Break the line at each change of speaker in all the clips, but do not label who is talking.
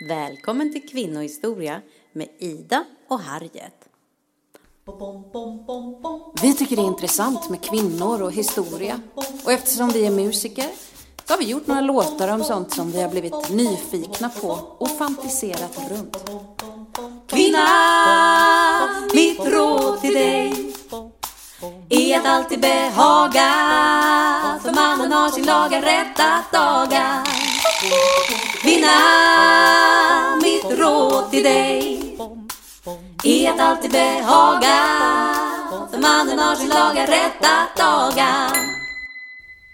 Välkommen till Kvinnohistoria med Ida och Harriet.
Vi tycker det är intressant med kvinnor och historia. Och eftersom vi är musiker så har vi gjort några låtar om sånt som vi har blivit nyfikna på och fantiserat runt.
Kvinna, mitt råd till dig är att alltid behaga för mannen har sin laga rätt att daga. Kvinna, till dig i att alltid behaga för mannen har sin laga rätt att daga.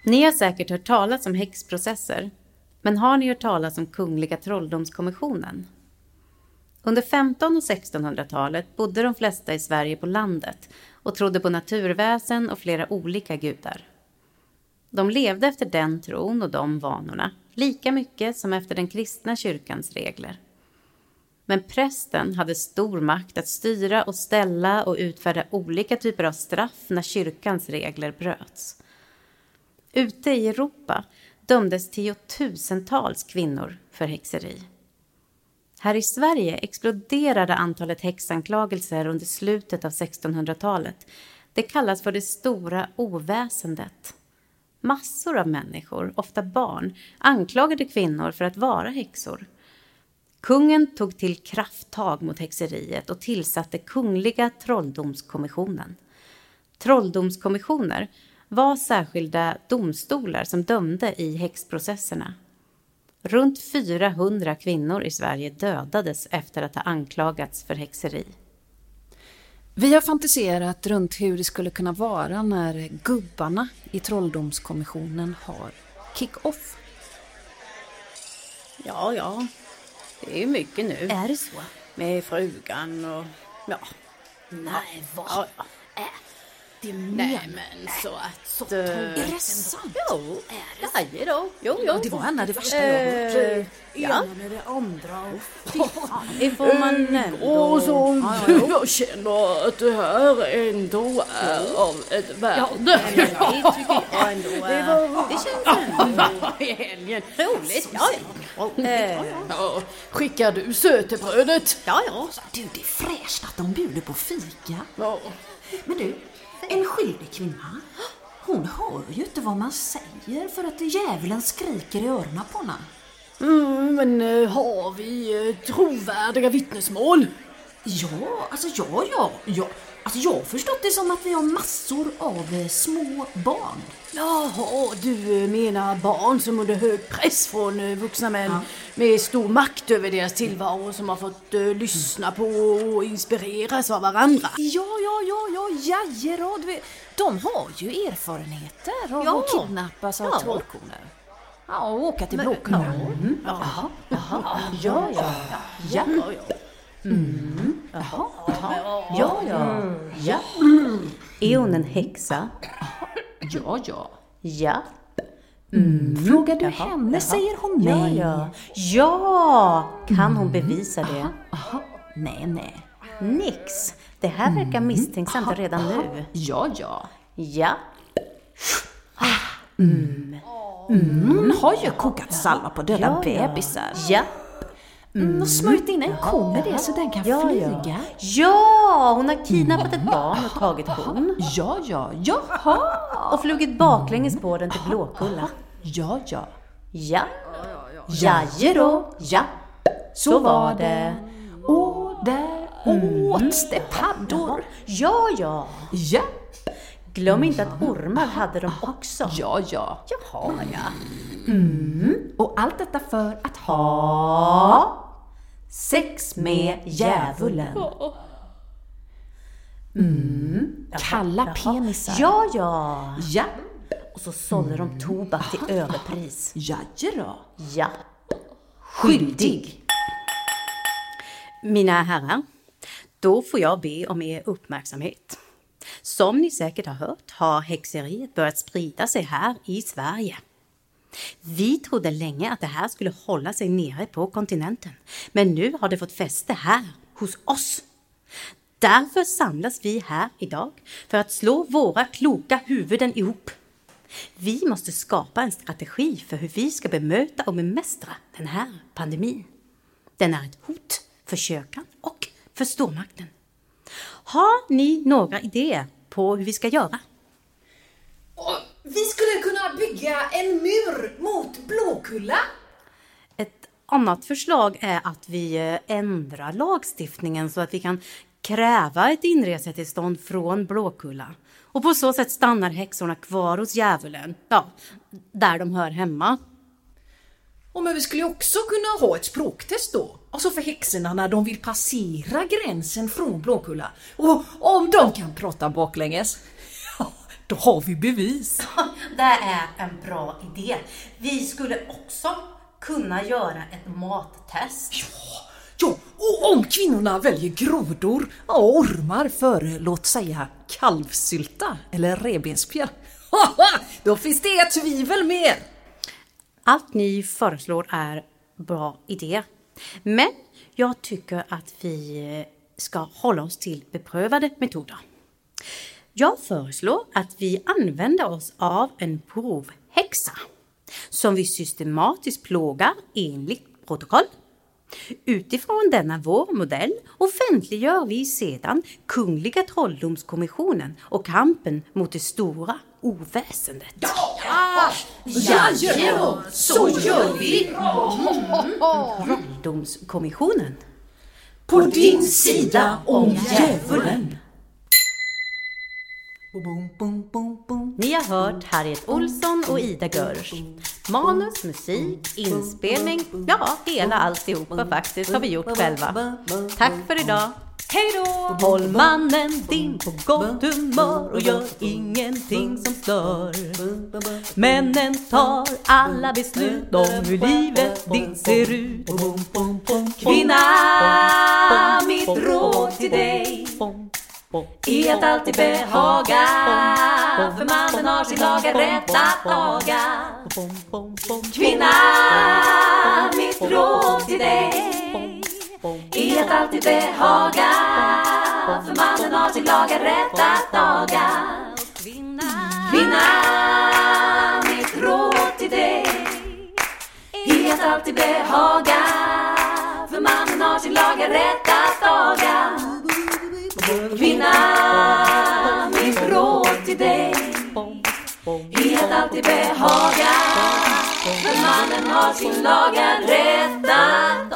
Ni har säkert hört talas om häxprocesser, men har ni hört talas om Kungliga trolldomskommissionen? Under 1500 och 1600-talet bodde de flesta i Sverige på landet och trodde på naturväsen och flera olika gudar. De levde efter den tron och de vanorna, lika mycket som efter den kristna kyrkans regler. Men prästen hade stor makt att styra och ställa och utfärda olika typer av straff när kyrkans regler bröts. Ute i Europa dömdes tiotusentals kvinnor för häxeri. Här i Sverige exploderade antalet häxanklagelser under slutet av 1600-talet. Det kallas för det stora oväsendet. Massor av människor, ofta barn, anklagade kvinnor för att vara häxor. Kungen tog till krafttag mot häxeriet och tillsatte Kungliga trolldomskommissionen. Trolldomskommissioner var särskilda domstolar som dömde i häxprocesserna. Runt 400 kvinnor i Sverige dödades efter att ha anklagats för häxeri.
Vi har fantiserat runt hur det skulle kunna vara när gubbarna i trolldomskommissionen har kick-off.
Ja, ja. Det är ju mycket nu.
Är det så?
Med frugan och ja.
Nej, vad?
ja, ja.
Det
Nej men så att... Så
Är det sant?
Jo, det då. Jo, jo.
Ja, det var av det värsta jag har hört.
Eh, ja,
med det andra.
det får man ändå...
Och så jag känner att det här ändå är av ett värde.
Det tycker jag ändå. Det känns ändå
I helgen.
roligt. Ja, ja. Eh,
Ja, skickar du sötebrödet?
Ja, ja.
Du, det är fräscht att de bjuder på fika.
Ja.
Men du, en skyldig kvinna, hon hör ju inte vad man säger för att djävulen skriker i öronen på henne.
Mm, men eh, har vi eh, trovärdiga vittnesmål?
Ja, alltså ja, ja, ja. Alltså jag har förstått det som att vi har massor av eh, små barn.
Jaha, du eh, menar barn som under hög press från eh, vuxna män med stor makt över deras tillvaro som har fått uh, lyssna på och inspireras av varandra?
Ja, ja, ja, ja, jajerå, du vet, De har ju erfarenheter av
Ja.
att kidnappas av
Ja.
trollkoner. Ja, och åka till Blåkulla.
Jaha, jaha. Ja, ja. Ja, ja.
Ja, ja. ja. Är hon en häxa?
Ja, ja.
Ja.
Frågar du
Jaha,
henne
jaha.
säger hon
Ja,
nej.
ja. Ja! Kan hon bevisa det?
Aha, nej, nej.
Nix. Det här verkar misstänksamt redan nu.
Ja, ja.
Ja.
Hon har ju kokat salva på döda
Ja, ja.
bebisar.
Ja.
Mm. Och smörjt in en ko med det så den kan
Ja,
flyga.
ja. Ja, hon har kidnappat ett barn och tagit kon.
Ja, ja, jaha.
Och flugit baklänges på den till Blåkulla.
Ja, ja.
Ja. Jajero. Ja. Så var det.
Och där åts det paddor.
Ja, ja.
Ja,
Glöm inte att ormar hade de också.
ja, ja.
Jaha, ja.
Och allt detta för att ha...
Sex med djävulen.
Kalla penisar.
Ja, ja.
Ja.
Och så sålde de tobak till överpris.
Jajera.
Ja. Skyldig. Mina herrar, då får jag be om er uppmärksamhet. Som ni säkert har hört har häxeriet börjat sprida sig här i Sverige. Vi trodde länge att det här skulle hålla sig nere på kontinenten, men nu har det fått fäste här hos oss. Därför samlas vi här idag för att slå våra kloka huvuden ihop. Vi måste skapa en strategi för hur vi ska bemöta och bemästra den här pandemin. Den är ett hot för kyrkan och för stormakten. Har ni några idéer på hur vi ska göra?
Bygga en mur mot Blåkulla.
Ett annat förslag är att vi eh, ändrar lagstiftningen så att vi kan kräva ett inresetillstånd från Blåkulla. Och på så sätt stannar häxorna kvar hos djävulen, ja, där de hör hemma.
Och men vi skulle också kunna ha ett språktest då. Alltså för häxorna när de vill passera gränsen från Blåkulla. Och om de kan prata baklänges, då har vi bevis.
Det är en bra idé. Vi skulle också kunna göra ett mattest.
Ja, och om kvinnorna väljer grodor, ja, ormar före, låt säga, kalvsylta eller revbensspjäll, då finns det ett tvivel mer.
Allt ni föreslår är bra idé. Men jag tycker att vi ska hålla oss till beprövade metoder. Jag föreslår att vi använder oss av en provhäxa som vi systematiskt plågar enligt protokoll. Utifrån denna vår modell offentliggör vi sedan Kungliga Trolldomskommissionen och kampen mot det stora oväsendet.
Jajamän, så gör vi!
Trolldomskommissionen.
På din sida om djävulen.
Ni har hört Harriet Olsson och Ida Görsch. Manus, musik, inspelning, ja hela alltihopa faktiskt har vi gjort själva. Tack för idag. Hej då! Håll mannen din på gott humör och gör ingenting som stör. Männen tar alla beslut om hur livet ditt ser ut.
Kvinna, mitt råd till dig i att alltid behaga? För mannen har sin laga rätt att aga Kvinna, mitt råd till dig. I att alltid behaga? För mannen har sin laga rätt att aga Kvinna, mitt råd till dig. I att alltid behaga? För mannen har sin laga rätt att aga Kvinna, mitt råd till dig. Är att alltid behaga För mannen har sin laga rätt att